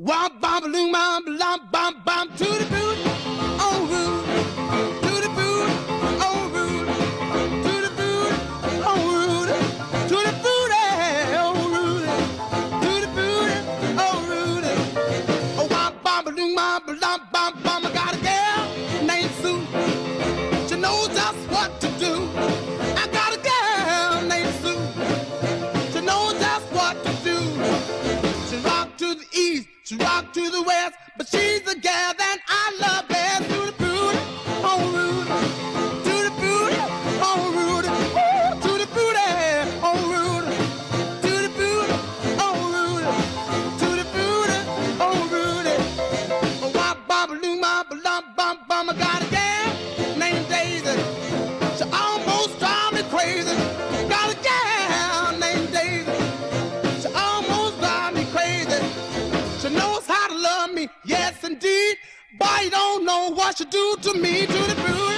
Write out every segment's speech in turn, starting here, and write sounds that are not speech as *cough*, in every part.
Wah bam ba boom bam lop, bam bam to the boot, oh. The west, but she's the gal that I love she do to me, to the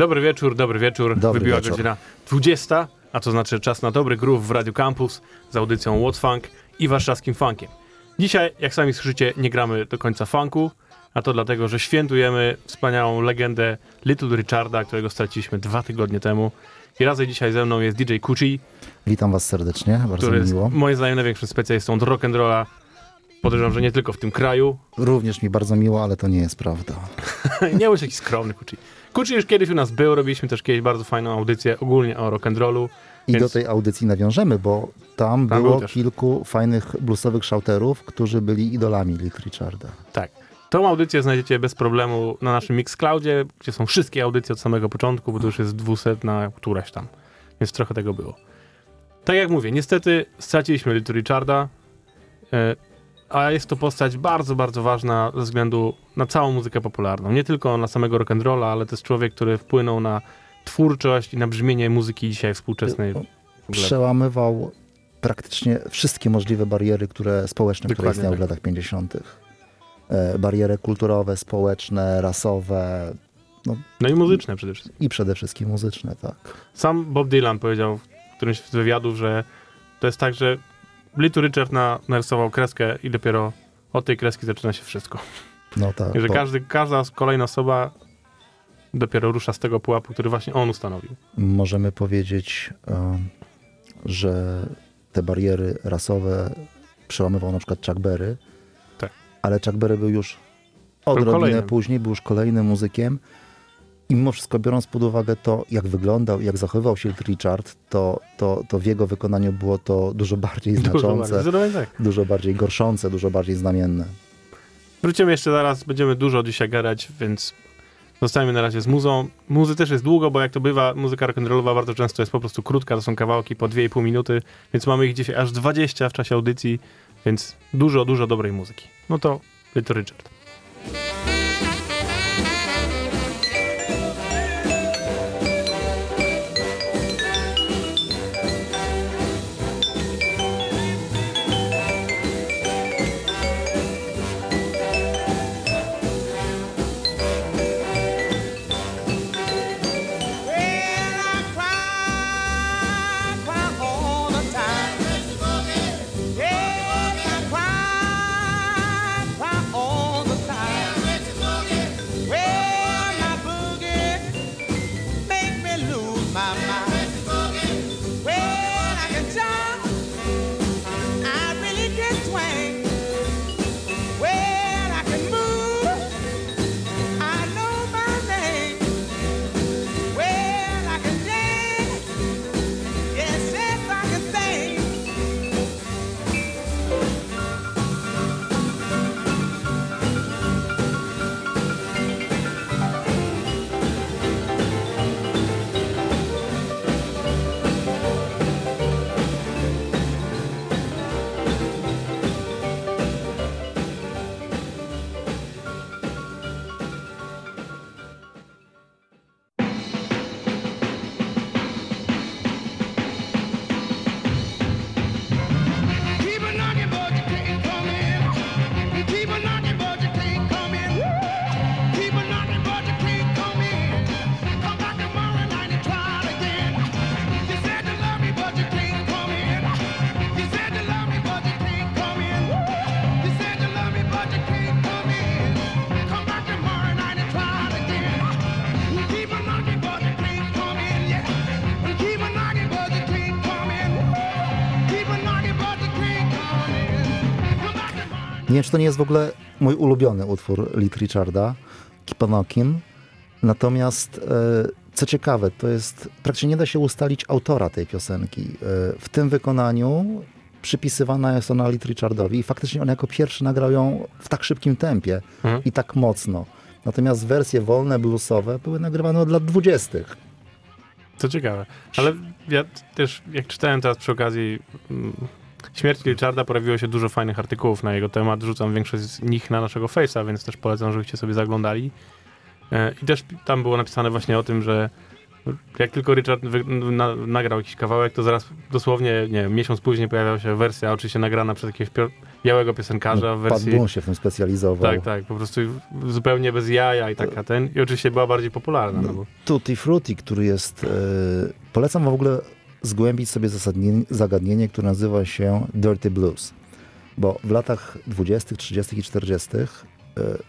Dobry wieczór, dobry wieczór. Dobry Wybiła wieczór. godzina 20, a to znaczy czas na dobry groove w Radio Campus z audycją What's Funk i warszawskim funkiem. Dzisiaj, jak sami słyszycie, nie gramy do końca funku, a to dlatego, że świętujemy wspaniałą legendę Little Richarda, którego straciliśmy dwa tygodnie temu. I razem dzisiaj ze mną jest DJ Kuchi, Witam was serdecznie, bardzo który mi jest miło. moim zdaniem największym specjalistą od rock'n'rolla. Podejrzewam, że nie tylko w tym kraju. Również mi bardzo miło, ale to nie jest prawda. *laughs* nie bądź taki skromny Kuchi. Kuchi już kiedyś u nas był, robiliśmy też kiedyś bardzo fajną audycję ogólnie o rock'n'rollu. I Więc- do tej audycji nawiążemy, bo tam, Tam było kilku fajnych bluesowych shouterów, którzy byli idolami Little Richarda. Tak. Tą audycję znajdziecie bez problemu na naszym Mixcloudzie, gdzie są wszystkie audycje od samego początku, bo to już jest dwusetna któraś tam. Więc trochę tego było. Tak jak mówię, niestety straciliśmy Little Richarda, e, a jest to postać bardzo, bardzo ważna ze względu na całą muzykę popularną. Nie tylko na samego rock'n'rolla, ale też człowiek, który wpłynął na twórczość i na brzmienie muzyki dzisiaj współczesnej. W. Przełamywał praktycznie wszystkie możliwe bariery które społeczne, które Dokładnie istniały w tak. latach 50. E, Bariery kulturowe, społeczne, rasowe No i muzyczne przede wszystkim. i przede wszystkim muzyczne, tak. Sam Bob Dylan powiedział w którymś z wywiadów, że to jest tak, że Little Richard na, narysował kreskę i dopiero od tej kreski zaczyna się wszystko. No tak. I że bo każdy, każda kolejna osoba dopiero rusza z tego pułapu, który właśnie on ustanowił. możemy powiedzieć, że te bariery rasowe przełamywał na przykład Chuck Berry, Tak. ale Chuck Berry był już odrobinę później, był już kolejnym muzykiem i mimo wszystko biorąc pod uwagę to, jak wyglądał, jak zachowywał się Richard, to, to, to w jego wykonaniu było to dużo bardziej *laughs* Dużo bardziej. znaczące, tak. dużo bardziej gorszące, dużo bardziej znamienne. Wrócimy jeszcze zaraz, będziemy dużo dzisiaj gadać, więc zostańmy na razie z muzą. Muzy też jest długo, bo jak to bywa, muzyka rock'n'rollowa bardzo często jest po prostu krótka, to są kawałki po 2,5 minuty, więc mamy ich dzisiaj aż 20 w czasie audycji, więc dużo, dużo dobrej muzyki. No to Little Richard. Nie wiem, czy to nie jest w ogóle mój ulubiony utwór Lit Richarda, Keep on Knockin'. Natomiast, e, co ciekawe, to jest, praktycznie nie da się ustalić autora tej piosenki. E, w tym wykonaniu przypisywana jest ona Lit Richardowi i faktycznie on jako pierwszy nagrał ją w tak szybkim tempie Mhm. i tak mocno. Natomiast wersje wolne, bluesowe były nagrywane od lat dwudziestych. Co ciekawe. Ale ja też, jak czytałem teraz przy okazji śmierci Richarda, pojawiło się dużo fajnych artykułów na jego temat. Rzucam większość z nich na naszego Face'a, więc też polecam, żebyście sobie zaglądali. E, I też tam było napisane właśnie o tym, że jak tylko Richard na, nagrał jakiś kawałek, to zaraz dosłownie, nie wiem, miesiąc później pojawiała się wersja, oczywiście nagrana przez jakiegoś białego piosenkarza w Pat wersji... Się w tym specjalizował. Tak, tak, po prostu zupełnie bez jaja i taka ten. I oczywiście była bardziej popularna. No bo, Tutti Frutti, który jest... E, polecam w ogóle zgłębić sobie zagadnienie, które nazywa się Dirty Blues. Bo w latach 20., 30. i 40. E,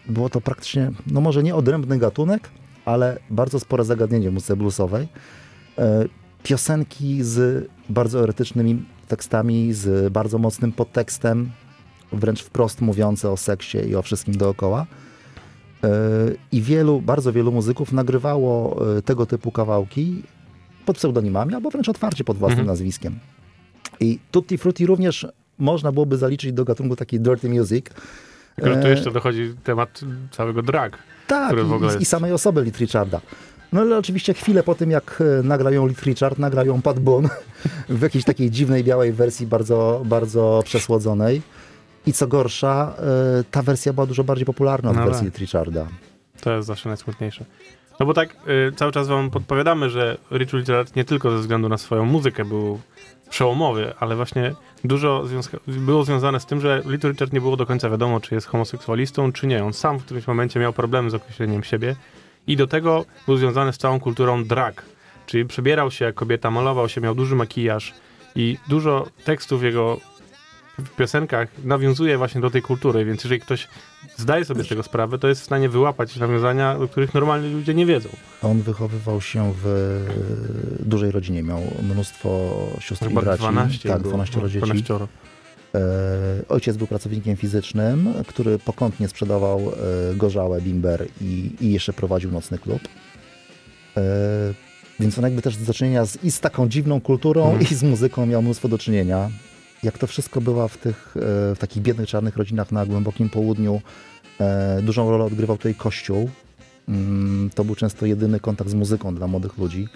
było to praktycznie, no może nie odrębny gatunek, ale bardzo spore zagadnienie w muzyce bluesowej. E, piosenki z bardzo erotycznymi tekstami, z bardzo mocnym podtekstem, wręcz wprost mówiące o seksie i o wszystkim dookoła. E, I wielu, bardzo wielu muzyków nagrywało tego typu kawałki pod pseudonimami albo wręcz otwarcie pod własnym Mhm. nazwiskiem. I Tutti Frutti również można byłoby zaliczyć do gatunku takiej dirty music. tylko, tu E, jeszcze dochodzi temat całego drag. tak, i, i jest- samej osoby Lit Richarda. No ale oczywiście chwilę po tym, jak e, nagrają Lit Richard, nagrają Pat Boone *laughs* w jakiejś takiej dziwnej, białej wersji, bardzo, bardzo przesłodzonej. I co gorsza, e, ta wersja była dużo bardziej popularna od No wersji tak. Lit Richarda. To jest zawsze najsmutniejsze. No bo tak y, cały czas wam podpowiadamy, że Rich Richard nie tylko ze względu na swoją muzykę był przełomowy, ale właśnie dużo związka- było związane z tym, że Little Richard nie było do końca wiadomo, czy jest homoseksualistą, czy nie. On sam w którymś momencie miał problemy z określeniem siebie i do tego był związany z całą kulturą drag, czyli przebierał się jak kobieta, malował się, miał duży makijaż i dużo tekstów jego w piosenkach nawiązuje właśnie do tej kultury, więc jeżeli ktoś zdaje sobie z tego sprawę, to jest w stanie wyłapać nawiązania, o których normalni ludzie nie wiedzą. On wychowywał się w e, dużej rodzinie, miał mnóstwo sióstr i Chyba braci. 12 tak, było. 12 dzieci. 12. E, ojciec był pracownikiem fizycznym, który pokątnie sprzedawał e, gorzałe, bimber i, i jeszcze prowadził nocny klub. Więc on jakby też do czynienia z, i z taką dziwną kulturą, Mhm. i z muzyką miał mnóstwo do czynienia. Jak to wszystko bywa w tych e, w takich biednych, czarnych rodzinach na głębokim południu, e, dużą rolę odgrywał tutaj kościół. Mm, To był często jedyny kontakt z muzyką dla młodych ludzi.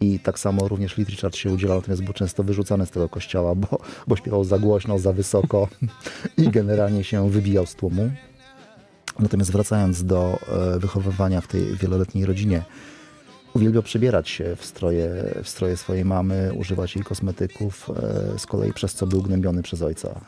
I tak samo również Lit Richard się udzielał, natomiast był często wyrzucany z tego kościoła, bo, bo śpiewał za głośno, za wysoko *laughs* i generalnie się wybijał z tłumu. Natomiast wracając do e, wychowywania w tej wieloletniej rodzinie, uwielbiał przebierać się w stroje, w stroje swojej mamy, używać jej kosmetyków, e, z kolei przez co był gnębiony przez ojca.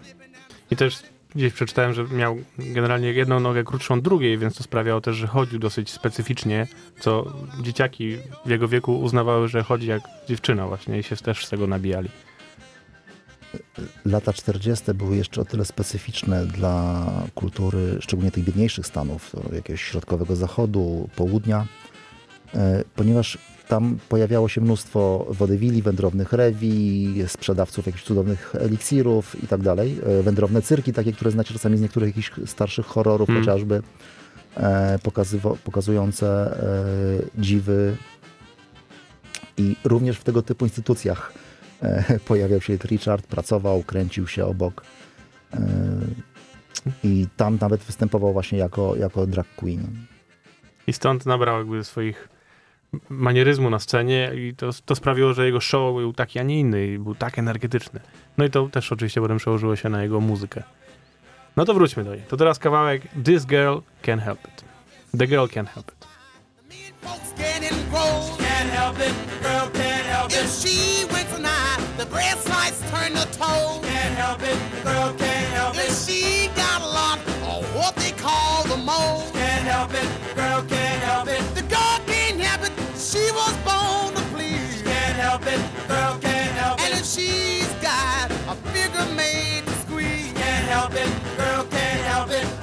I też gdzieś przeczytałem, że miał generalnie jedną nogę krótszą drugiej, więc to sprawiało też, że chodził dosyć specyficznie, co dzieciaki w jego wieku uznawały, że chodzi jak dziewczyna właśnie i się też z tego nabijali. Lata 40. były jeszcze o tyle specyficzne dla kultury, szczególnie tych biedniejszych stanów, jakiegoś środkowego zachodu, południa, ponieważ tam pojawiało się mnóstwo wodewili, wędrownych rewi, sprzedawców jakichś cudownych eliksirów i tak dalej. E, Wędrowne cyrki, takie, które znacie czasami z niektórych jakichś starszych horrorów Mm. chociażby, e, pokazujące e, dziwy. I również w tego typu instytucjach e, *laughs* pojawiał się Richard, pracował, kręcił się obok. E, I tam nawet występował właśnie jako, jako drag queen. I stąd nabrał jakby swoich manieryzmu na scenie i to, to sprawiło, że jego show był taki, a nie inny i był tak energetyczny. No i to też oczywiście potem przełożyło się na jego muzykę. No to wróćmy do niej. To teraz kawałek This Girl Can't Help It. The Girl Can't Help It. Can't help it, girl can't help If it. she winks an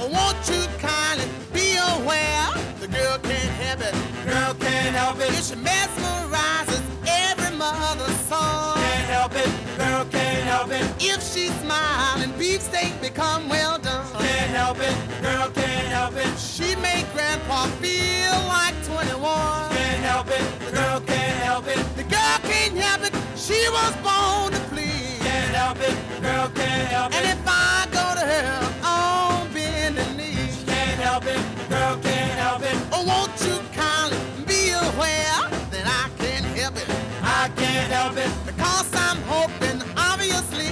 it. won't you kindly be aware? The girl can't help it. Girl can't help it. She mesmerizes every mother's son. Can't help it, girl can't help it. If she smile and beefsteak become well done. Can't help it, girl can't help it. She made Grandpa feel like 21. Can't help it, the girl can't help it. The girl can't help it. She was born to please. Can't help it, girl can't help it. And if I go to her help it, girl can't help it. oh, won't you kindly be aware that I can't help it? I can't help it. Because I'm hoping, obviously,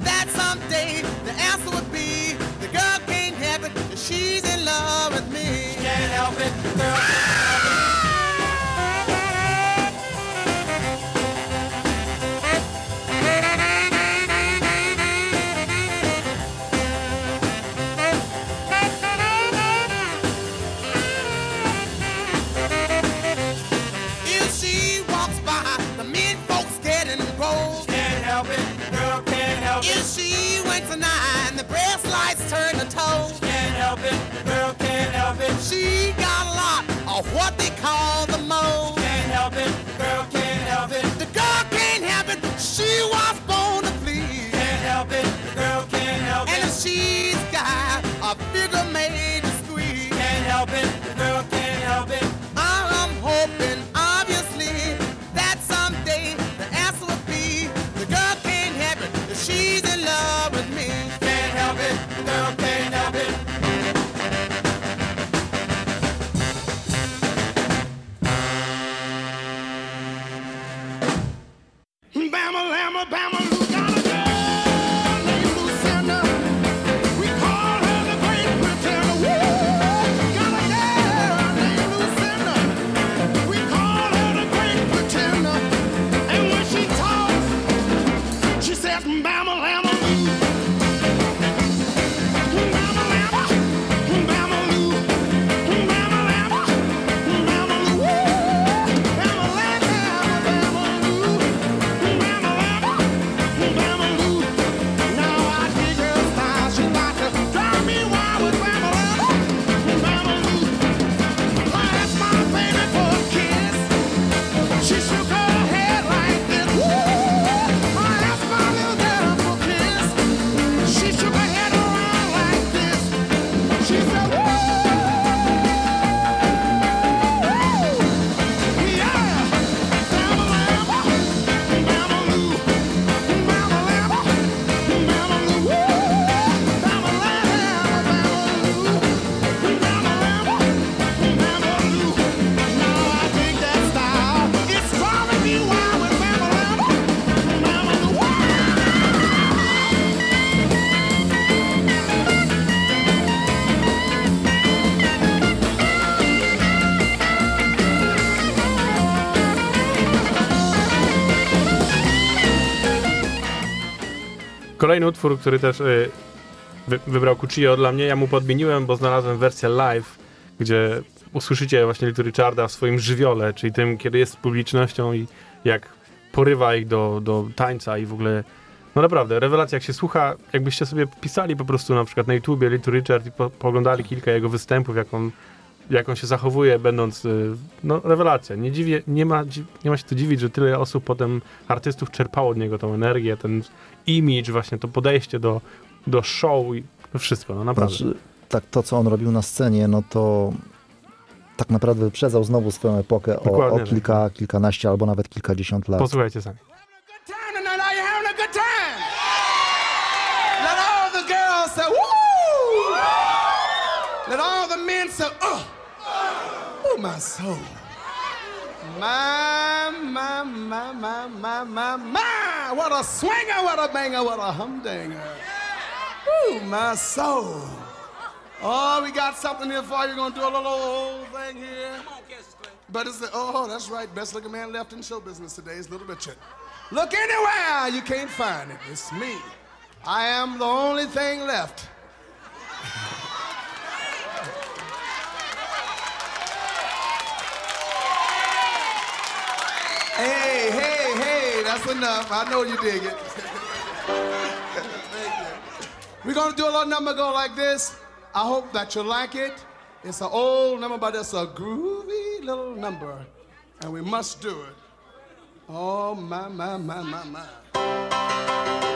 that someday the answer would be the girl can't help it. that She's in love with me. Can't help it, girl an eye and the breast lights turn to toes. She can't help it, the girl can't help it. She got a lot of what they call the mold. Kolejny utwór, który też y, wy, wybrał Cuchillo dla mnie, ja mu podmieniłem, bo znalazłem wersję live, gdzie usłyszycie właśnie Little Richarda w swoim żywiole, czyli tym, kiedy jest z publicznością i jak porywa ich do, do tańca i w ogóle no naprawdę, rewelacja, jak się słucha, jakbyście sobie pisali po prostu na przykład na YouTubie Little Richard i po, pooglądali kilka jego występów, jak on, jak on się zachowuje, będąc, y, no rewelacja. Nie, dziwię, nie, ma, nie ma się to dziwić, że tyle osób potem, artystów czerpało od niego tą energię, ten image, właśnie to podejście do, do show i to wszystko, no naprawdę. Znaczy, tak to, co on robił na scenie, no to tak naprawdę wyprzedzał znowu swoją epokę o, Dokładnie o tak. kilka, kilkanaście albo nawet kilkadziesiąt lat. Posłuchajcie sami. My soul. My, my, my, my, my, my, my. What a swinger, what a banger, what a humdinger. Ooh, my soul. Oh, we got something here for you. We're going to do a little old thing here. But it's the, oh, that's right. Best looking man left in show business today is Little Richard. Look anywhere, you can't find it. It's me. I am the only thing left. *laughs* hey, hey, hey, that's enough. I know you dig it. We're gonna do a little number go like this. I hope that you like it. It's an old number, but it's a groovy little number. And we must do it. Oh, my, my, my, my, my.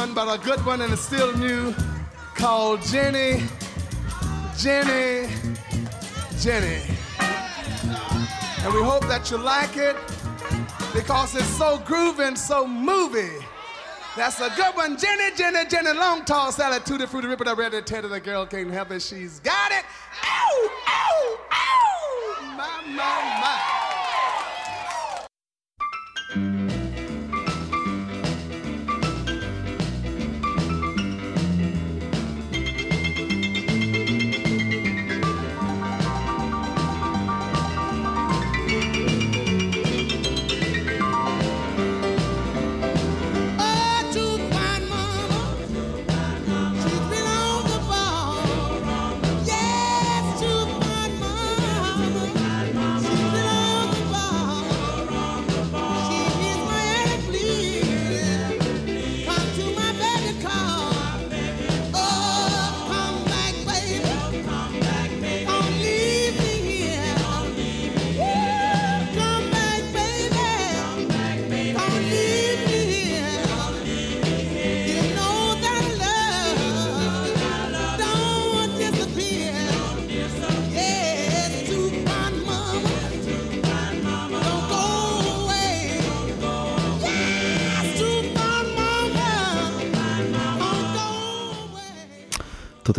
One, but a good one and it's still new. Called Jenny, Jenny, Jenny. And we hope that you like it because it's so groovy and so movie. That's a good one. Jenny, Jenny, Jenny, long tall salad, tutti frutti, rip it up, ready to tear the girl can't help it. She's got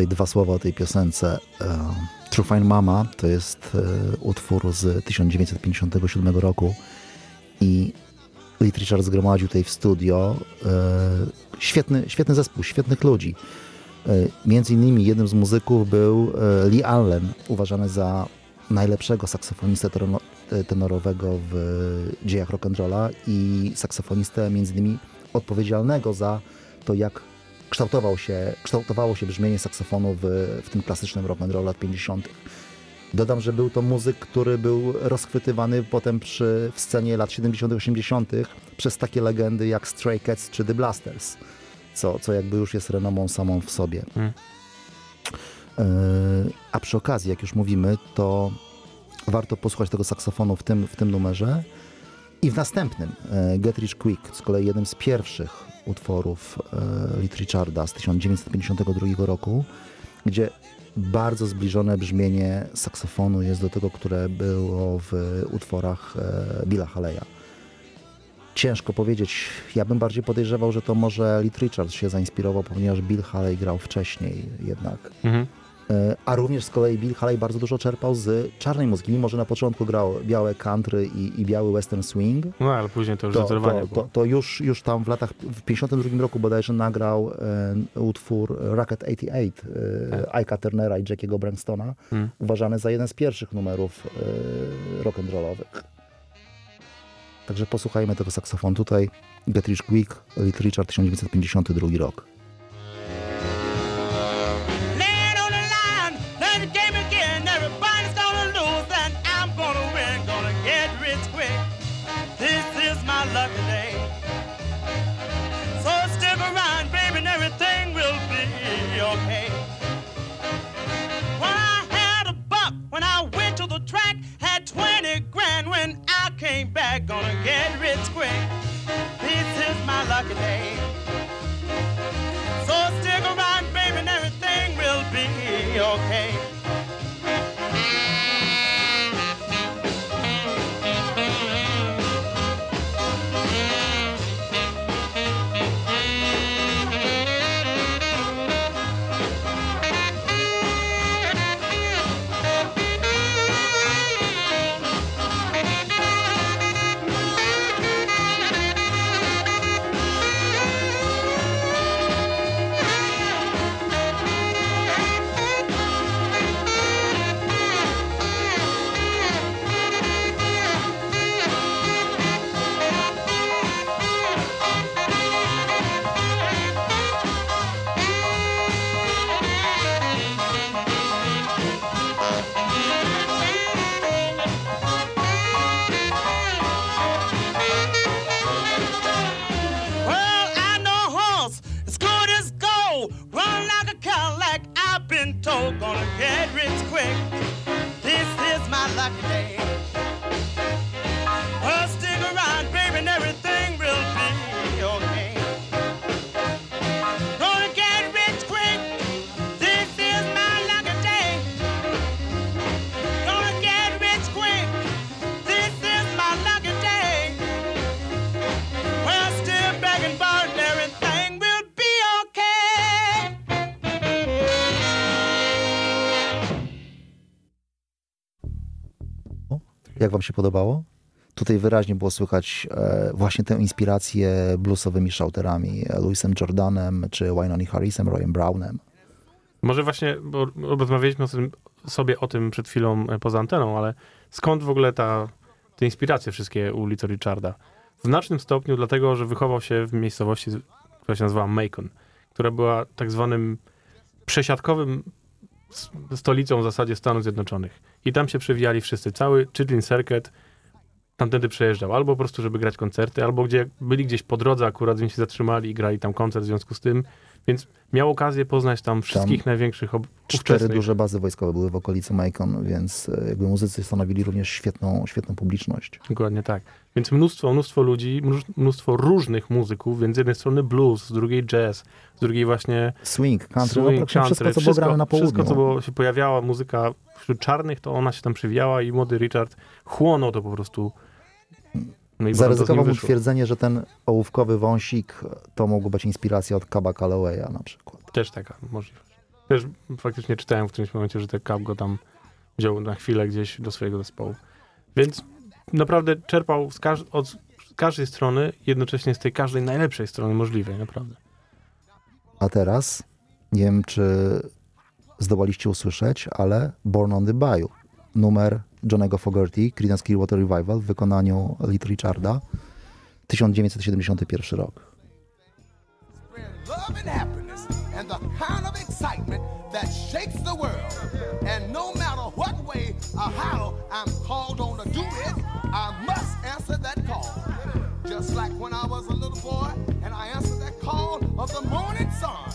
Tutaj dwa słowa o tej piosence. E, True Fine Mama to jest e, utwór z 1957 roku i Lee Richard zgromadził tutaj w studio e, świetny, świetny zespół, świetnych ludzi. Między innymi jednym z muzyków był Lee Allen, uważany za najlepszego saksofonistę tenorowego w dziejach rock'n'rolla i saksofonistę między innymi odpowiedzialnego za to, jak kształtował się, kształtowało się brzmienie saksofonu w, w tym klasycznym rock'n'roll lat 50. Dodam, że był to muzyk, który był rozchwytywany potem przy, w scenie lat 70., 80. przez takie legendy jak Stray Cats czy The Blasters, co, co jakby już jest renomą samą w sobie. Mm. E, A przy okazji, jak już mówimy, to warto posłuchać tego saksofonu w tym, w tym numerze i w następnym, e, Get Rich Quick, z kolei jednym z pierwszych utworów e, Lit Richarda z 1952 roku, gdzie bardzo zbliżone brzmienie saksofonu jest do tego, które było w utworach e, Billa Haleya. Ciężko powiedzieć. Ja bym bardziej podejrzewał, że to może Lit Richard się zainspirował, ponieważ Bill Haley grał wcześniej jednak. Mhm. E, A również z kolei Bill Haley bardzo dużo czerpał z czarnej muzyki, mimo że na początku grał białe country i, i biały western swing. No ale później to już To, to, to, to już, już tam w latach, w 52 roku bodajże nagrał e, utwór Rocket 88 e, Ike'a Turnera i Jackiego Brangstona, Mm. uważany za jeden z pierwszych numerów e, rock'n'rollowych. Także posłuchajmy tego saksofonu tutaj. Get Rich Quick, Little Richard, 1952 rok. okay. Jak wam się podobało? Tutaj wyraźnie było słychać e, właśnie tę inspirację bluesowymi shouterami, e, Louisem Jordanem, czy Wynoni Harrisem, Royem Brownem. Może właśnie, bo rozmawialiśmy sobie o tym przed chwilą e, poza anteną, ale skąd w ogóle ta, te inspiracje wszystkie u Little Richarda? W znacznym stopniu dlatego, że wychował się w miejscowości, która się nazywała Macon, która była tak zwanym przesiadkowym stolicą w zasadzie Stanów Zjednoczonych. I tam się przewijali wszyscy. Cały Chitlin Circuit tamtędy przejeżdżał. Albo po prostu, żeby grać koncerty, albo gdzie byli gdzieś po drodze akurat, więc się zatrzymali i grali tam koncert w związku z tym. Więc miał okazję poznać tam wszystkich największych ob- Cztery duże bazy wojskowe były w okolicy Macon, więc e, jakby muzycy stanowili również świetną, świetną publiczność. Dokładnie tak. Więc mnóstwo, mnóstwo ludzi, mnóstwo różnych muzyków, więc z jednej strony blues, z drugiej jazz, z drugiej właśnie Swing, country, swing, no praktycznie wszystko, co było grane na południu. Wszystko, co było, się pojawiała, muzyka wśród czarnych, to ona się tam przewijała i młody Richard chłonął to po prostu. No i Zaryzykował mu twierdzenie, że ten ołówkowy wąsik to mogła być inspiracja od Caba Callowaya na przykład. Też taka możliwość. Też faktycznie czytałem w którymś momencie, że ten Cap go tam wziął na chwilę gdzieś do swojego zespołu. Więc naprawdę czerpał z, każ- od każdej strony, jednocześnie z tej każdej najlepszej strony możliwej, naprawdę. A teraz, nie wiem czy zdołaliście usłyszeć, ale Born on the Bayou, numer Johnego Fogerty, Creedence Clearwater Revival w wykonaniu Little Richarda, 1971 rok. spread love and happiness and the kind of excitement that shakes the world. And no matter what way or how I'm called on to do it, I must answer that call. Just like when I was a little boy and I answered that call of the morning sun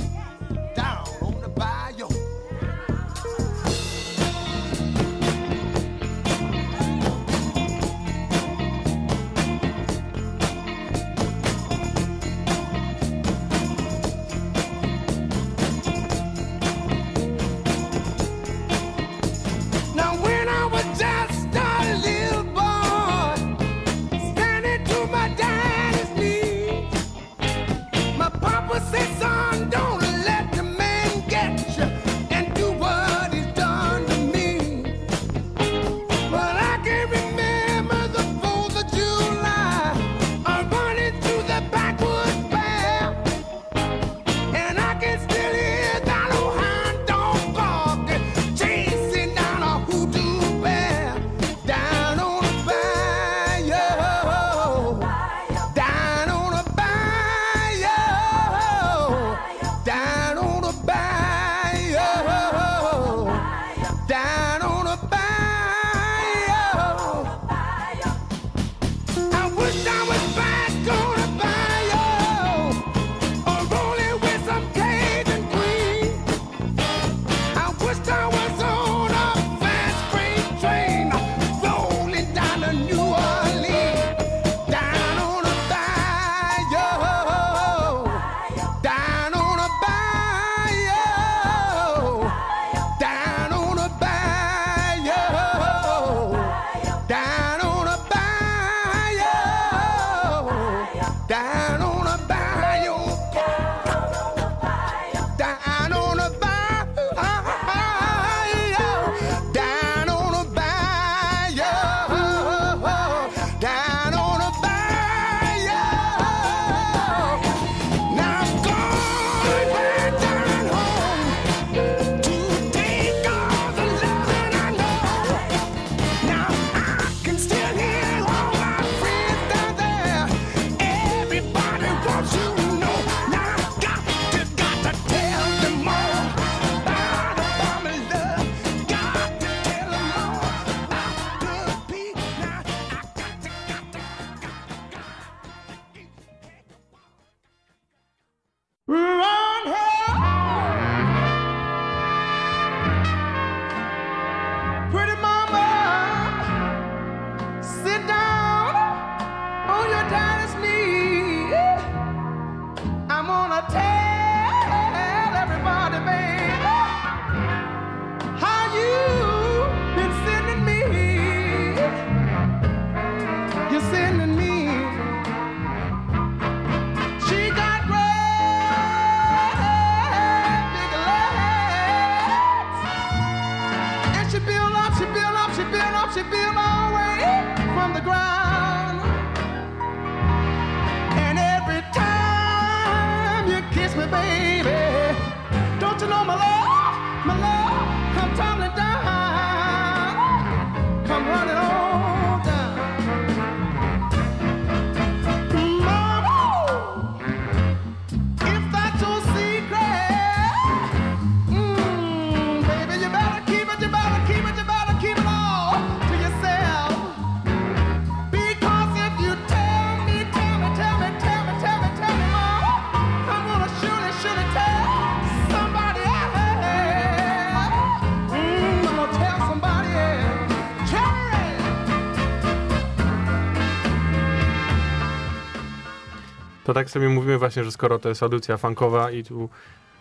tak sobie mówimy właśnie, że skoro to jest audycja funkowa i tu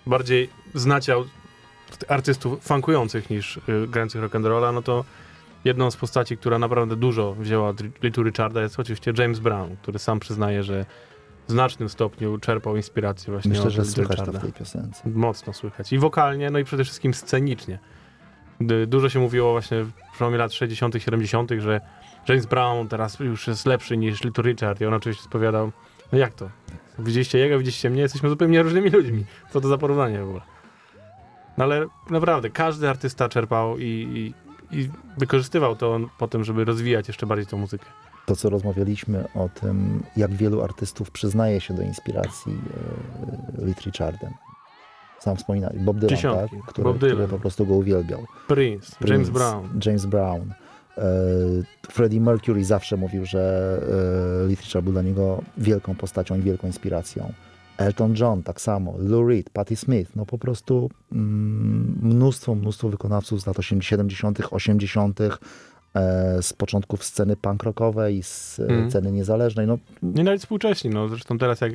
bardziej znacie artystów funkujących niż y, grających rock'n'rolla, no to jedną z postaci, która naprawdę dużo wzięła od Little Richarda jest oczywiście James Brown, który sam przyznaje, że w znacznym stopniu czerpał inspirację właśnie Myślę, od że Little słychać to Richarda. w tej piosence. Mocno słychać. I wokalnie, no i przede wszystkim scenicznie. Dużo się mówiło właśnie w przełomie lat 60., 70., że James Brown teraz już jest lepszy niż Little Richard. I on oczywiście spowiadał, no jak to? Widzieliście jego, widzieliście mnie, jesteśmy zupełnie różnymi ludźmi. Co to za porównanie w ogóle? No ale naprawdę, każdy artysta czerpał i, i, i wykorzystywał to potem, żeby rozwijać jeszcze bardziej tą muzykę. To, co rozmawialiśmy o tym, jak wielu artystów przyznaje się do inspiracji e, Little Richardem. Sam wspominałeś, Bob Dylan, Dziesiątki. tak? Który, Bob Dylan. który po prostu go uwielbiał. Prince, Prince, James Brown. James Brown. E, Freddie Mercury zawsze mówił, że e, Richard był dla niego wielką postacią i wielką inspiracją. Elton John tak samo, Lou Reed, Patti Smith, no po prostu mm, mnóstwo, mnóstwo wykonawców z lat 80., 70., 80., e, z początków sceny punk rockowej, z Mhm. sceny niezależnej. No, Nie nawet współcześni, no zresztą teraz jak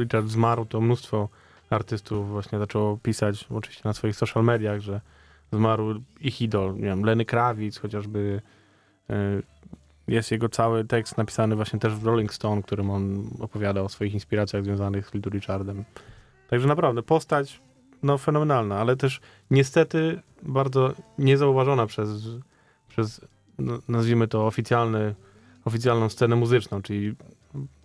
Richard zmarł, to mnóstwo artystów właśnie zaczęło pisać, oczywiście na swoich social mediach, że zmarł ich idol, nie wiem, Lenny Kravitz chociażby, jest jego cały tekst napisany właśnie też w Rolling Stone, którym on opowiada o swoich inspiracjach związanych z Little Richardem. Także naprawdę postać, no fenomenalna, ale też niestety bardzo niezauważona przez, przez no, nazwijmy to oficjalny, oficjalną scenę muzyczną, czyli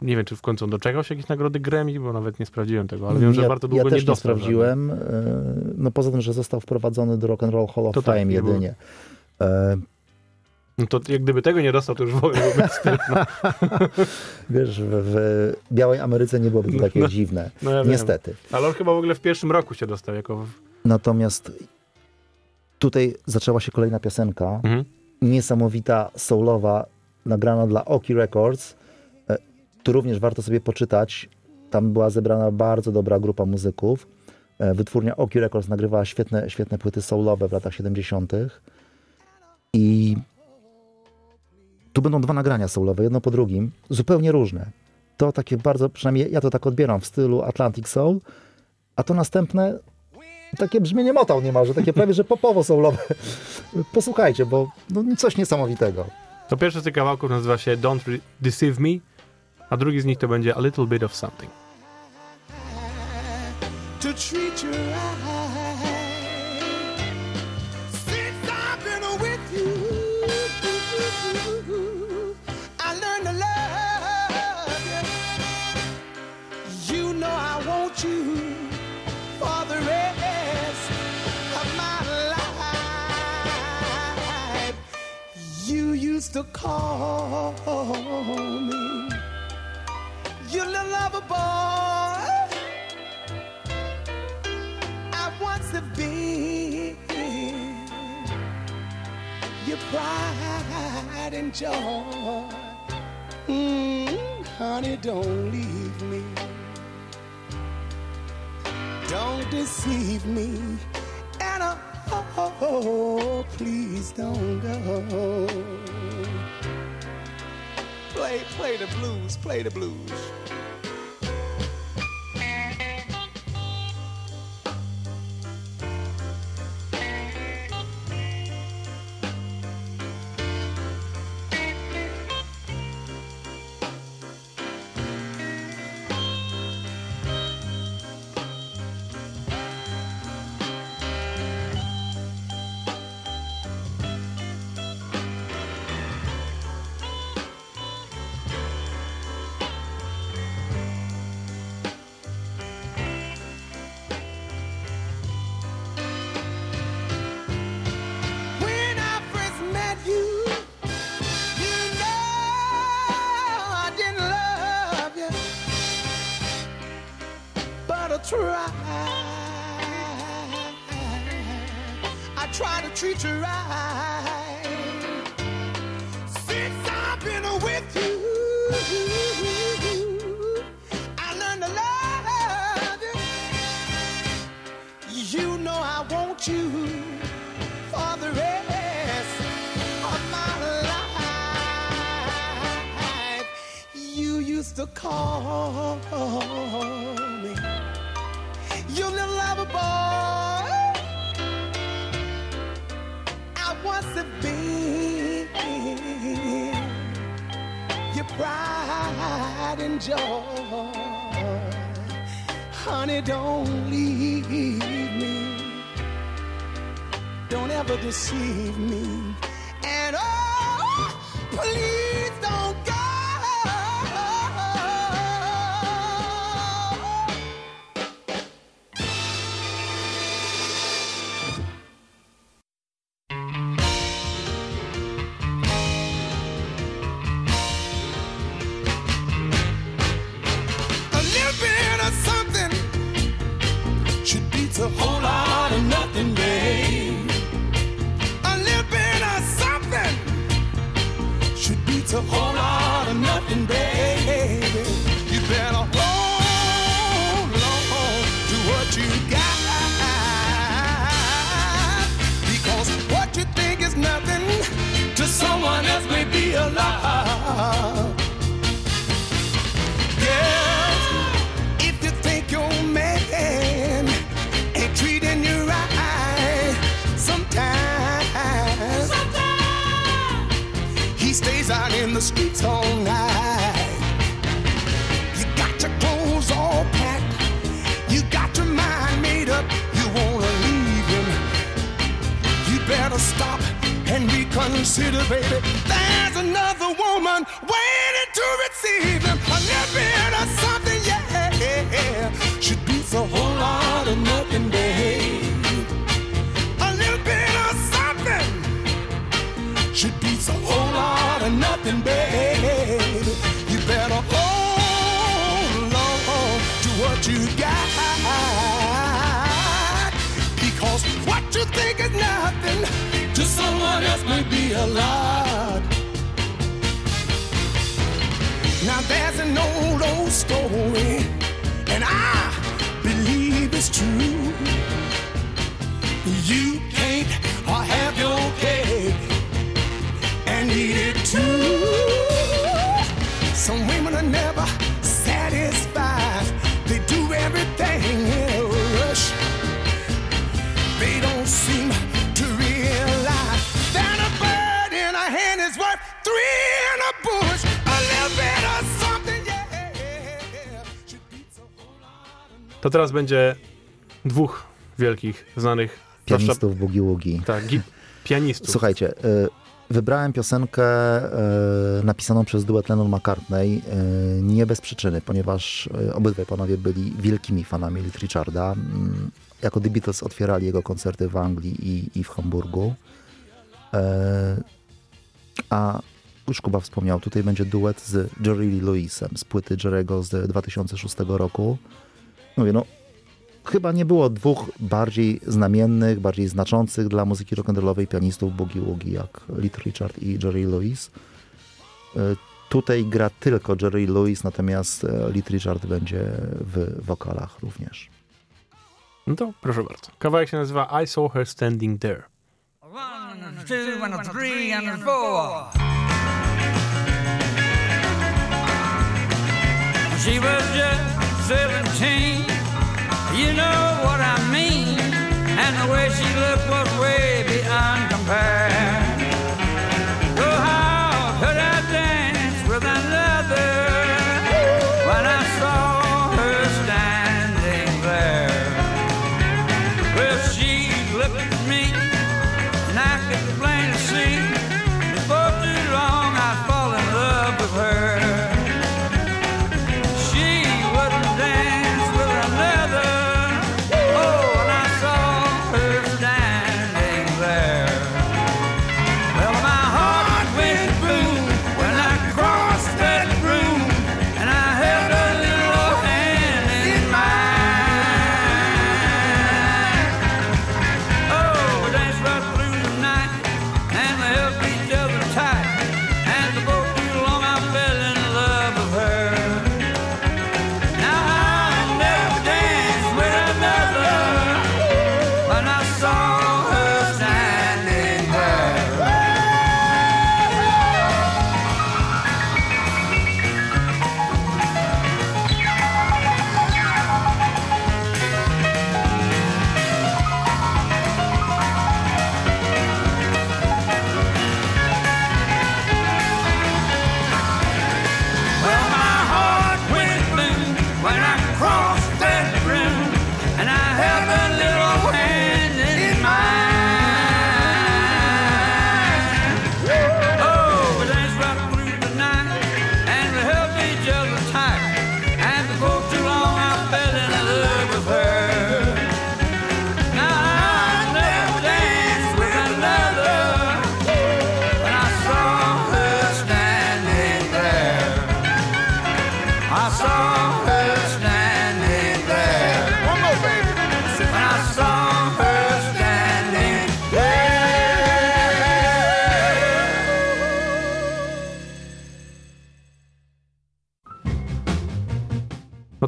nie wiem, czy w końcu on doczekał się jakiejś nagrody Grammy, bo nawet nie sprawdziłem tego, ale wiem, że ja, bardzo długo ja też nie żadnej. sprawdziłem. e, No poza tym, że został wprowadzony do Rock and Roll Hall of To tak, Fame nie było. jedynie. E, No to jak gdyby tego nie dostał, to już w ogóle byłby wstyd. No, Wiesz, w, w Białej Ameryce nie byłoby to takie No, dziwne. no ja wiem. Niestety. Ale on chyba w ogóle w pierwszym roku się dostał jako... W... Natomiast tutaj zaczęła się kolejna piosenka, Mhm. niesamowita, soulowa, nagrana dla Oki Records. E, Tu również warto sobie poczytać. Tam była zebrana bardzo dobra grupa muzyków. E, Wytwórnia Oki Records nagrywała świetne, świetne płyty soulowe w latach 70. I tu będą dwa nagrania soulowe, jedno po drugim, zupełnie różne. To takie bardzo, przynajmniej ja to tak odbieram w stylu Atlantic Soul, a to następne takie brzmienie Motown niemalże, takie prawie, że popowo soulowe. *laughs* Posłuchajcie, bo no, coś niesamowitego. To pierwszy z tych kawałków nazywa się Don't Re- Deceive Me, a drugi z nich to będzie A Little Bit of Something. to treat you right. You for the rest of my life. You used to call me your little lover boy. I once have been your pride and joy. Mm, honey, don't leave me. Don't deceive me. And uh, oh, oh, oh, oh, please don't go. Play, play the blues, play the blues. Reconsider, baby. There's another woman waiting to receive him. May be a lot. Now there's an old, old story, and I believe it's true. You can't have your cake and eat it too. Some women are never satisfied. They do everything in a rush. They don't seem To teraz będzie dwóch wielkich, znanych Pianistów Boogie Woogie. Tak, gi- pianistów. Słuchajcie, y, wybrałem piosenkę y, napisaną przez duet Lennon McCartney y, nie bez przyczyny, ponieważ y, obydwaj panowie byli wielkimi fanami Little Richarda. Mm, Jako The Beatles otwierali jego koncerty w Anglii i, i w Hamburgu. E, A już Kuba wspomniał, tutaj będzie duet z Jerry Lee Lewisem z płyty Jerry'ego z 2006 roku. Mówię, no chyba nie było dwóch bardziej znamiennych, bardziej znaczących dla muzyki rock'n'rollowej pianistów boogie woogie jak Little Richard i Jerry Lewis. E, Tutaj gra tylko Jerry Lewis, natomiast e, Little Richard będzie w wokalach również. No to proszę bardzo. Kawałek się nazywa I Saw Her Standing There. One and two and a three and four. She was just 17. You know what I mean. And the way she looked was way beyond compare.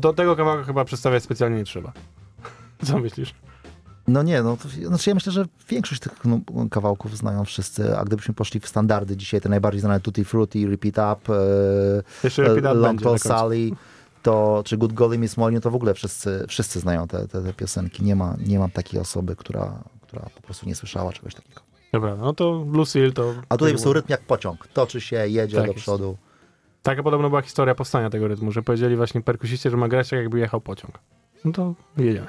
To tego kawałka chyba przedstawiać specjalnie nie trzeba. *laughs* Co myślisz? No nie, no to, znaczy ja myślę, że większość tych no, kawałków znają wszyscy, a gdybyśmy poszli w standardy dzisiaj, te najbardziej znane Tutti Frutti, Repeat Up, e, Repeat Up Long Tall. Sally, to, czy Good Golly Miss Molly, to w ogóle wszyscy, wszyscy znają te, te, te piosenki. Nie ma, nie ma takiej osoby, która, która po prostu nie słyszała czegoś takiego. Dobra, no to Lucille to... A tutaj jest rytm jak pociąg. Toczy się, jedzie Tak do jest. Taka podobno była historia powstania tego rytmu, że powiedzieli właśnie perkusiście, że ma grać tak jakby jechał pociąg. No to jedziemy.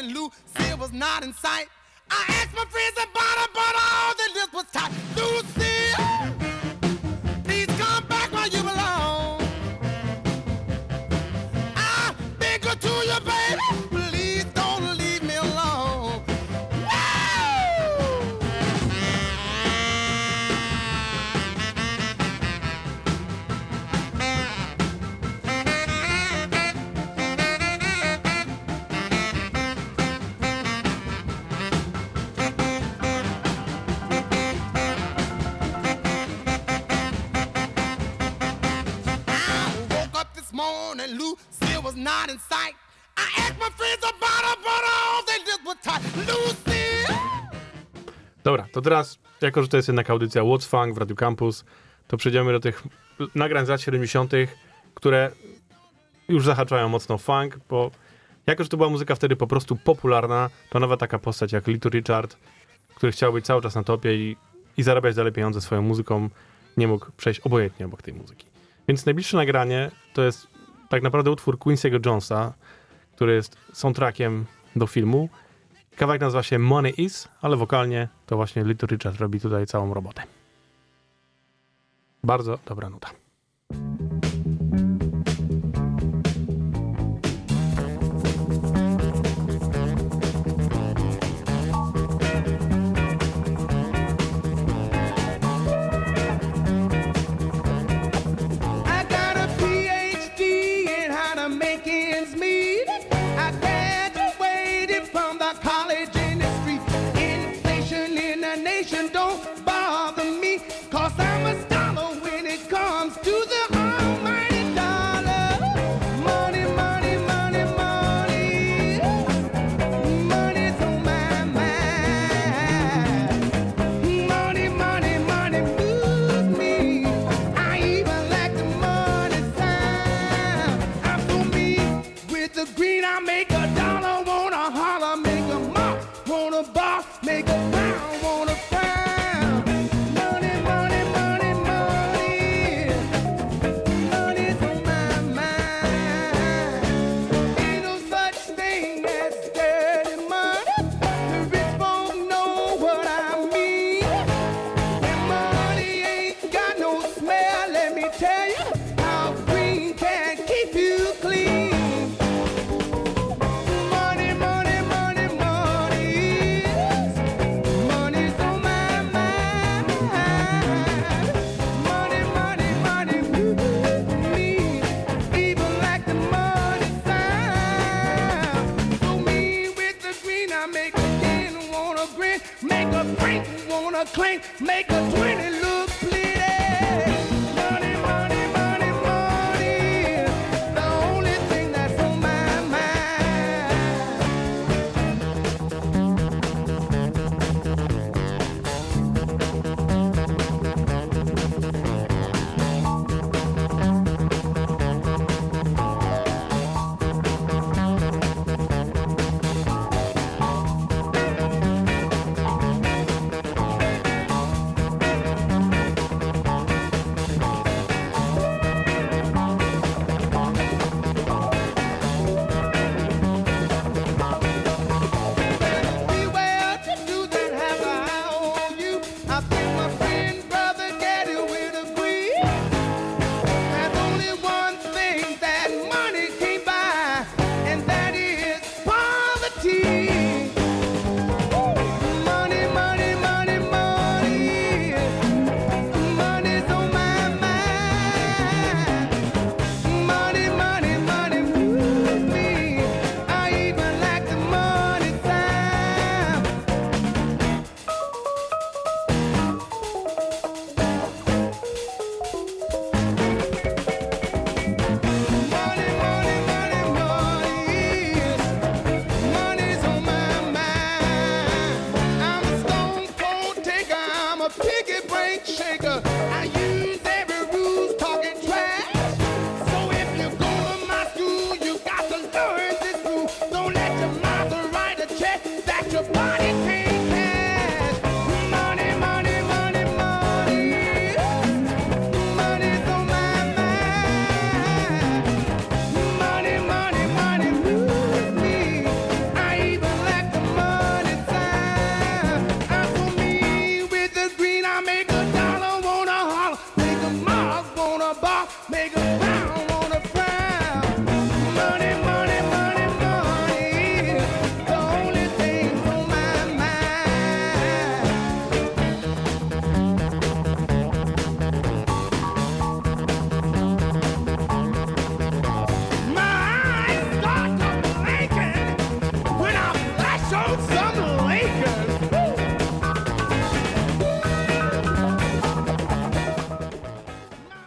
Morning, Lucy was not in sight. I asked my friends about her, but all the list was tight. Not in sight. I asked my friends about her, but all they did was tight. Lucy! Dobra, to teraz, jako że to jest jednak audycja What's Funk w Radio Campus, to przejdziemy do tych nagrań z lat 70., które już zahaczają mocno funk, bo jako, że to była muzyka wtedy po prostu popularna, to nawet taka postać jak Little Richard, który chciał być cały czas na topie i, i zarabiać dalej pieniądze swoją muzyką, nie mógł przejść obojętnie obok tej muzyki. Więc najbliższe nagranie to jest tak naprawdę utwór Quincy'ego Jonesa, który jest soundtrackiem do filmu. Kawałek nazywa się Money Is, ale wokalnie to właśnie Little Richard robi tutaj całą robotę. Bardzo dobra nuta.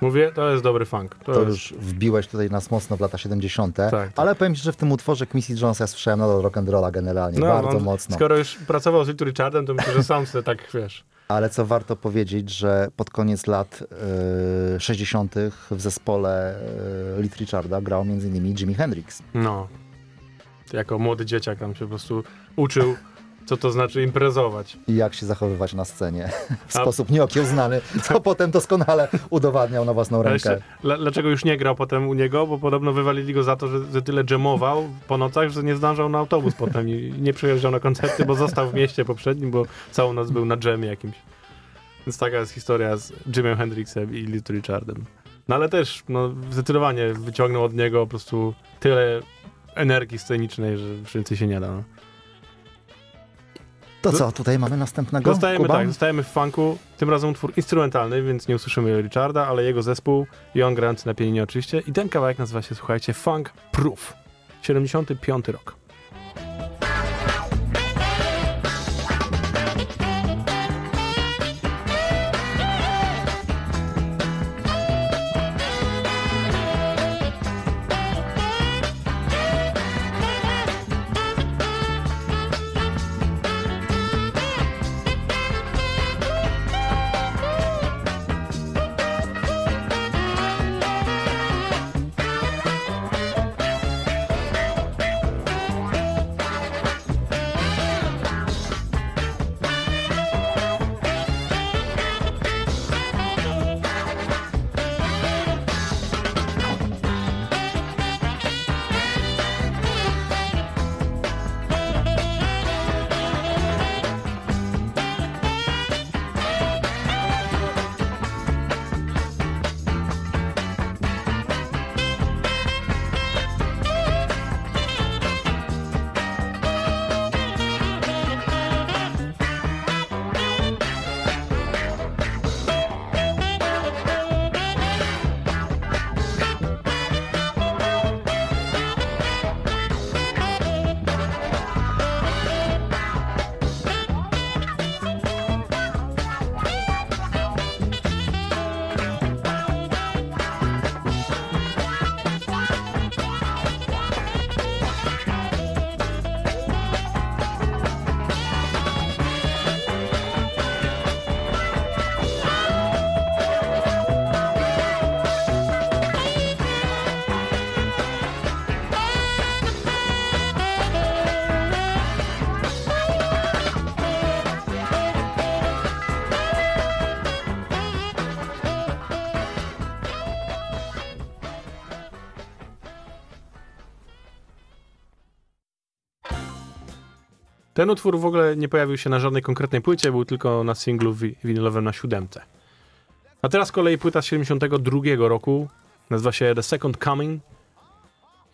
Mówię, to jest dobry funk. To, To jest... już wbiłeś tutaj nas mocno w lata 70. tak. Ale powiem ci, że w tym utworze Quincy Jonesa słyszałem nadal rock'n'rolla generalnie, bardzo on, mocno. Skoro już pracował z Little Richardem, to myślę, że sam sobie tak, wiesz... Ale co warto powiedzieć, że pod koniec lat y, 60. w zespole y, Little Richarda grał m.in. Jimi Hendrix. No. Jako młody dzieciak tam się po prostu uczył, co to znaczy imprezować. I jak się zachowywać na scenie *laughs* w A- sposób nieokiełznany, co *laughs* potem doskonale udowadniał na własną rękę. jeszcze, dla- dlaczego już nie grał potem u niego? Bo podobno wywalili go za to, że, że tyle dżemował po nocach, że nie zdążał na autobus potem i nie przyjeżdżał na koncerty, bo został w mieście poprzednim, bo całą noc był na dżemie jakimś. Więc taka jest historia z Jimem Hendrixem i Little Richardem. No ale też, no, zdecydowanie wyciągnął od niego po prostu tyle energii scenicznej, że więcej się nie da. No. To co, tutaj mamy następnego? Zostajemy Kuba? tak, zostajemy w funku. Tym razem utwór instrumentalny, więc nie usłyszymy Richarda, ale jego zespół i on grający na pianinie oczywiście. I ten kawałek nazywa się, słuchajcie, Funk Proof. 75 rok. Ten utwór w ogóle nie pojawił się na żadnej konkretnej płycie, był tylko na singlu wi- winylowym na siódemce. A teraz z kolei płyta z 72 roku, nazywa się The Second Coming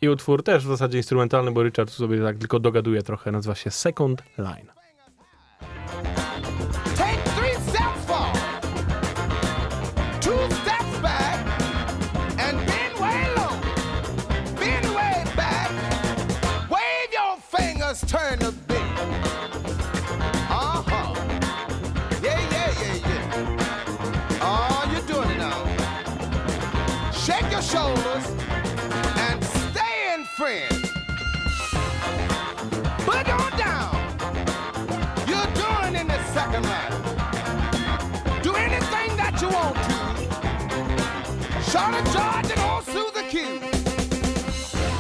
i utwór też w zasadzie instrumentalny, bo Richard sobie tak tylko dogaduje trochę, nazywa się Second Line. Of charge and on through the queue.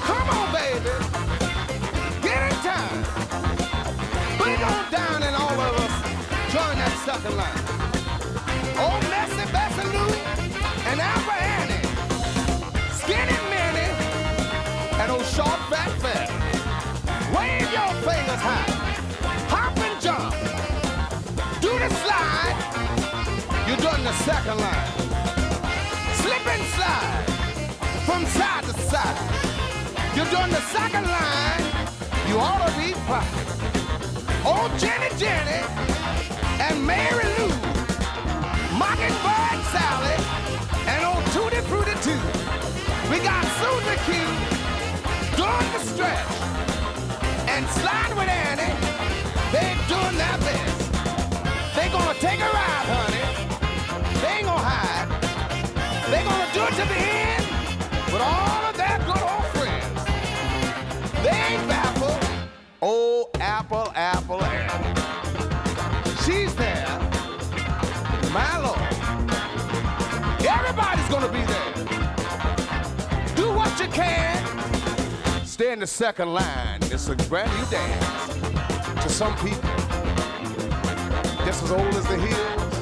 Come on, baby. Get in time. It on down and all of us join that second line. Oh, old Messy Bessie Lou and Alpha Annie. Skinny Minnie and old short fat fat. Wave your fingers high. Hop and jump. Do the slide. You're doing the second line. Slip and slide from side to side. You're doing the second line. You ought to be proud. Old Jenny Jenny and Mary Lou. Mockingbird Sally and old Tootie Fruity Too. We got Susie Q doing the stretch and slide with Annie. They're doing My can. Stay in the second line. It's a brand new dance. To some people, just as old as the hills,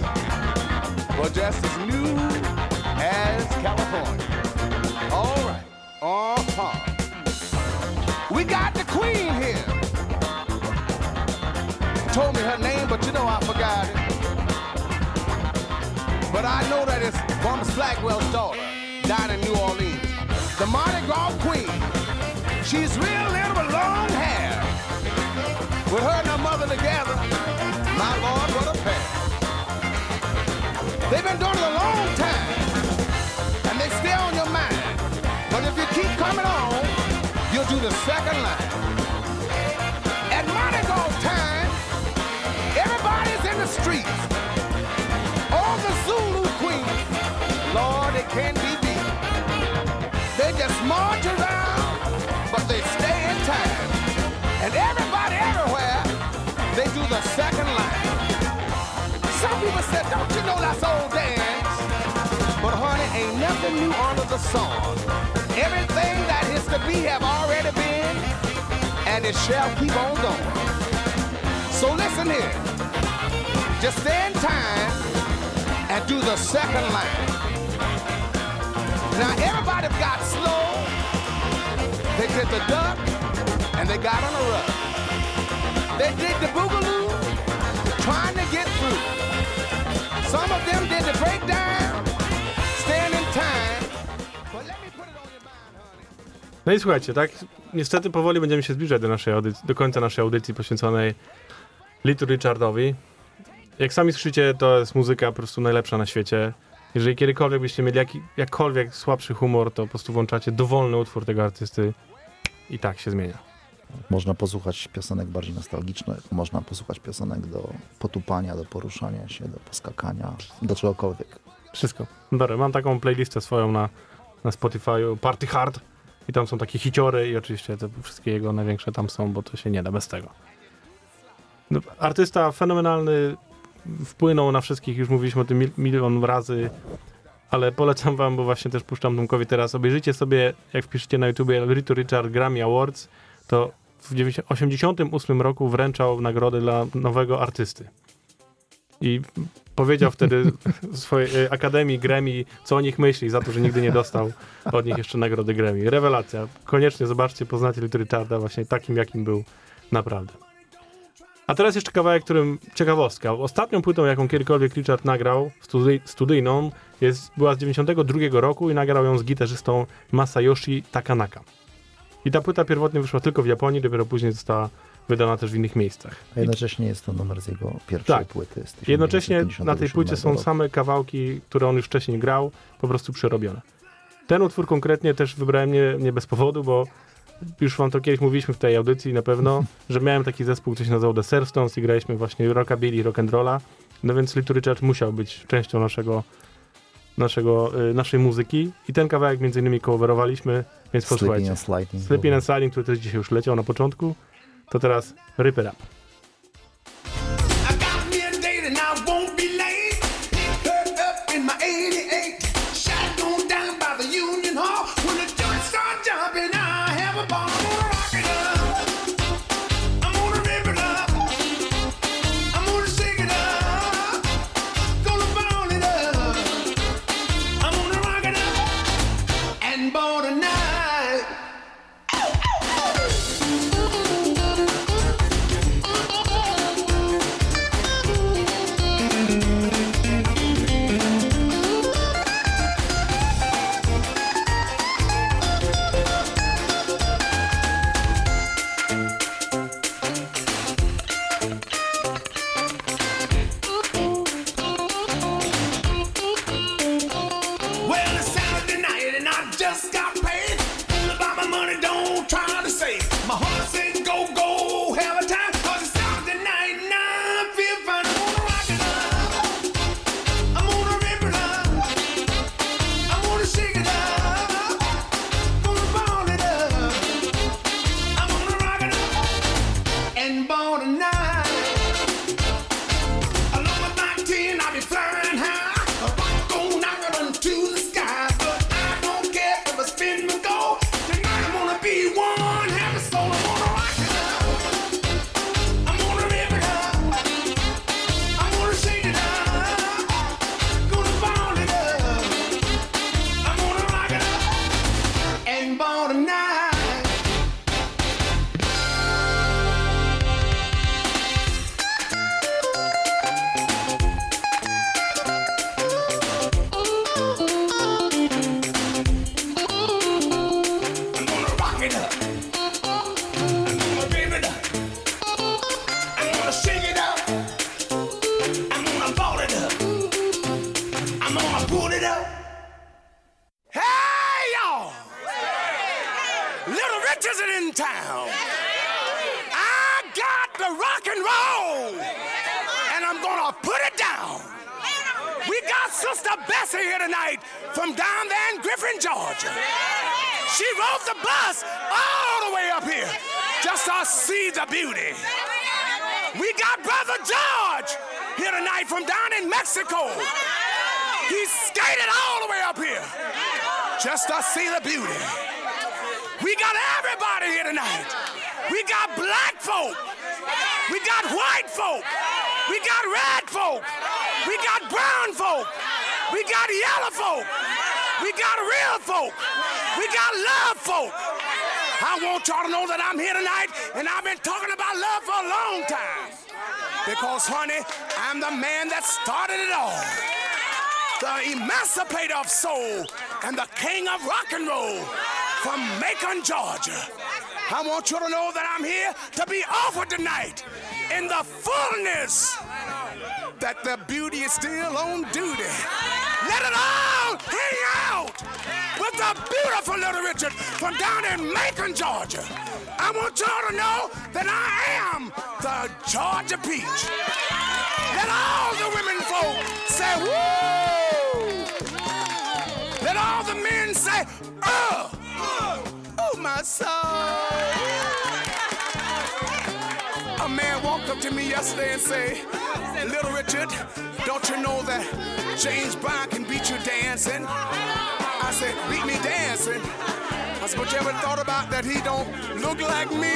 but just as new as California. All right. Uh-huh. We got the queen here. Told me her name, but you know I forgot it. But I know that it's Thomas Blackwell's daughter, down in New Orleans. The Mardi Gras queen. She's real little with long hair. With her and her mother together, my lord, what a pair. They've been doing it a long time, and they stay on your mind. But if you keep coming on, you'll do the second line. At Mardi Gras time, everybody's in the streets. All the Zulu queens, Lord, they can't be said, don't you know that's old dance? But honey, ain't nothing new under the sun. Everything that is to be have already been, and it shall keep on going. So listen here. Just stay in time and do the second line. Now everybody got slow. They did the duck and they got on the rug. They did the boogaloo, trying. Some of them did time. But let me put it on your mind. No i słuchajcie, tak, niestety powoli będziemy się zbliżać do, naszej audycji, do końca naszej audycji poświęconej Little Richardowi. Jak sami słyszycie, to jest muzyka po prostu najlepsza na świecie. Jeżeli kiedykolwiek byście mieli jaki, jakkolwiek słabszy humor, to po prostu włączacie dowolny utwór tego artysty i tak się zmienia. Można posłuchać piosenek bardziej nostalgicznych, można posłuchać piosenek do potupania, do poruszania się, do poskakania, do czegokolwiek. Wszystko. Dobra, mam taką playlistę swoją na, na Spotify, Party Hard i tam są takie hiciory i oczywiście te wszystkie jego największe tam są, bo to się nie da bez tego. No, artysta fenomenalny, wpłynął na wszystkich, już mówiliśmy o tym mil, milion razy, ale polecam wam, bo właśnie też puszczam Tomkowi teraz, obejrzyjcie sobie, jak wpiszecie na YouTubie Little Richard Grammy Awards, to w 1988 roku wręczał nagrodę dla nowego artysty. I powiedział wtedy swojej e, Akademii Grammy, co o nich myśli, za to, że nigdy nie dostał od nich jeszcze nagrody Grammy. Rewelacja. Koniecznie zobaczcie, poznacie Little Richarda właśnie takim, jakim był naprawdę. A teraz jeszcze kawałek, którym ciekawostka. Ostatnią płytą, jaką kiedykolwiek Richard nagrał, studyjną, jest, była z 92 roku i nagrał ją z gitarzystą Masayoshi Takanaka. I ta płyta pierwotnie wyszła tylko w Japonii, dopiero później została wydana też w innych miejscach. A jednocześnie jest to numer z jego pierwszej Tak. płyty. Z Jednocześnie na tej 1957 płycie są roku. same kawałki, które on już wcześniej grał, po prostu przerobione. Ten utwór konkretnie też wybrałem nie, nie bez powodu, bo już wam to kiedyś mówiliśmy w tej audycji na pewno, *laughs* że miałem taki zespół, który się nazywał The Surfstones i graliśmy właśnie rockabilly, rock and rolla, no więc Little Richard musiał być częścią naszego, naszego, y, naszej muzyki i ten kawałek między innymi coverowaliśmy, więc Sleeping posłuchajcie. and Sliding. Sleeping and Sliding, który też dzisiaj już leciał na początku, to teraz Rip It Up. horse in I want y'all to know that I'm here tonight and I've been talking about love for a long time. Because, honey, I'm the man that started it all. The emancipator of soul and the king of rock and roll from Macon, Georgia. I want you to know that I'm here to be offered tonight in the fullness that the beauty is still on duty. Let it all hang out the beautiful little Richard from down in Macon, Georgia. I want y'all to know that I am the Georgia Peach. Let all the women folk say, woo! Let all the men say, oh! Oh, my soul! A man walked up to me yesterday and say, Little Richard, don't you know that James Brown can beat you dancing? I said, beat me dancing? I said, but you ever thought about that he don't look like me?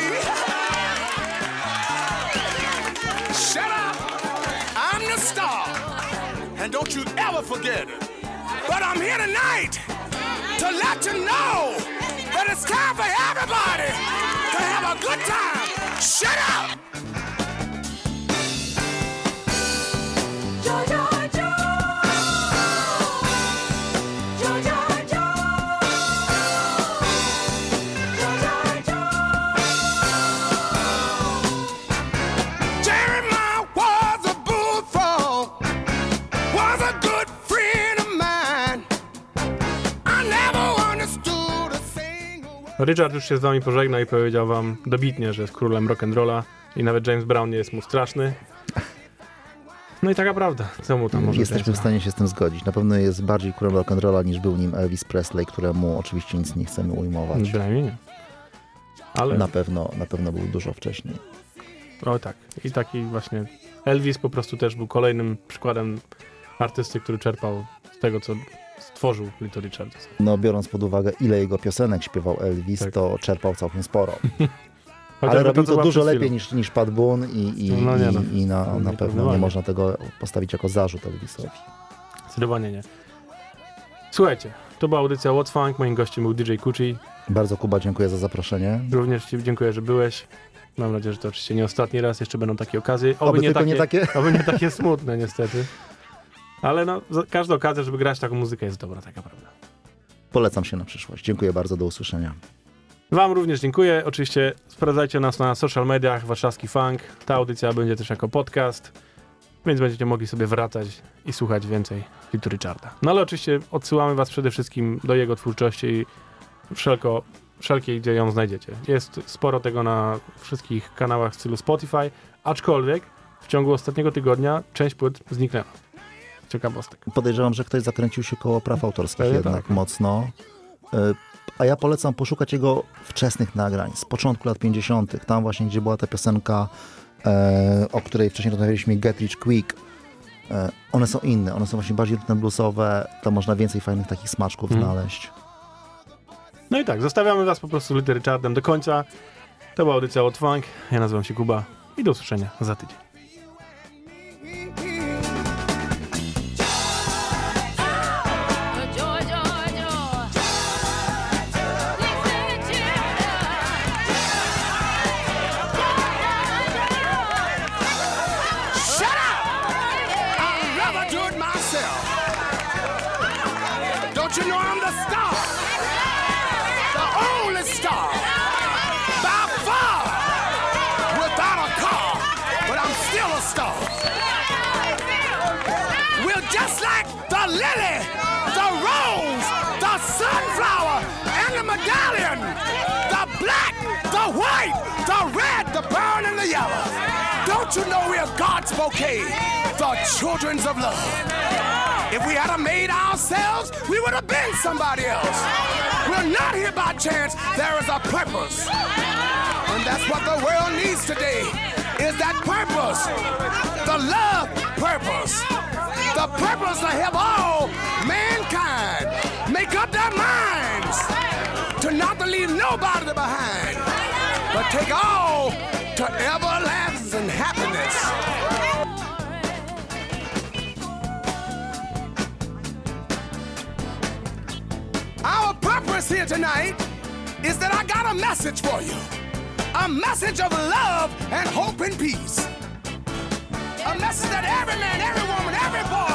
Shut up! I'm the star. And don't you ever forget it. But I'm here tonight to let you know that it's time for everybody to have a good time. Shut up! Richard już się z wami pożegnał i powiedział wam dobitnie, że jest królem rock'n'rolla i nawet James Brown nie jest mu straszny. No i taka prawda. Co mu tam może Jesteśmy w James stanie się z tym zgodzić. Na pewno jest bardziej królem rock'n'rolla niż był nim Elvis Presley, któremu oczywiście nic nie chcemy ujmować. Bynajmniej nie. Ale, Na pewno, na pewno był dużo wcześniej. o tak. I taki właśnie Elvis po prostu też był kolejnym przykładem artysty, który czerpał z tego, co stworzył Little Richard. No biorąc pod uwagę, ile jego piosenek śpiewał Elvis, Tak. to czerpał całkiem sporo. *laughs* Ale robił to dużo lepiej niż, niż Pat Boone i, i, No nie i, no. i na, No na nie pewno nie można tego postawić jako zarzut Elvisowi. Zdecydowanie nie. Słuchajcie, to była audycja What's Funk. Moim gościem był DJ Kuchi. Bardzo Kuba, dziękuję za zaproszenie. Również Ci dziękuję, że byłeś. Mam nadzieję, że to oczywiście nie ostatni raz, jeszcze będą takie okazje. Oby tylko nie takie. Oby nie takie smutne, niestety. Ale no, każda okazja, żeby grać taką muzykę jest dobra, taka prawda. Polecam się na przyszłość. Dziękuję bardzo, do usłyszenia. Wam również dziękuję. Oczywiście sprawdzajcie nas na social mediach, warszawski funk. Ta audycja będzie też jako podcast, więc będziecie mogli sobie wracać i słuchać więcej Little Richarda. No ale oczywiście odsyłamy was przede wszystkim do jego twórczości i wszelko, wszelkiej, gdzie ją znajdziecie. Jest sporo tego na wszystkich kanałach w stylu Spotify, aczkolwiek w ciągu ostatniego tygodnia część płyt zniknęła. Ciekawostek. Podejrzewam, że ktoś zakręcił się koło praw autorskich Pewnie jednak tak. mocno. Y, A ja polecam poszukać jego wczesnych nagrań, z początku lat 50., tam właśnie, gdzie była ta piosenka, e, o której wcześniej rozmawialiśmy, Get Rich Quick. E, one są inne, one są właśnie bardziej bluesowe, tam można więcej fajnych takich smaczków Mhm. znaleźć. No i tak, zostawiamy was po prostu z Richardem do końca. To była audycja od Funk. Ja nazywam się Kuba i do usłyszenia za tydzień. Medallion. The black, the white, the red, the brown, and the yellow. Don't you know we're God's bouquet? the children's of love. If we had made ourselves, we would have been somebody else. We're not here by chance. There is a purpose. And that's what the world needs today. Is that purpose. The love purpose. The purpose to help all mankind not to leave nobody behind, but take all to everlasting happiness. Our purpose here tonight is that I got a message for you. A message of love and hope and peace. A message that every man, every woman, every boy,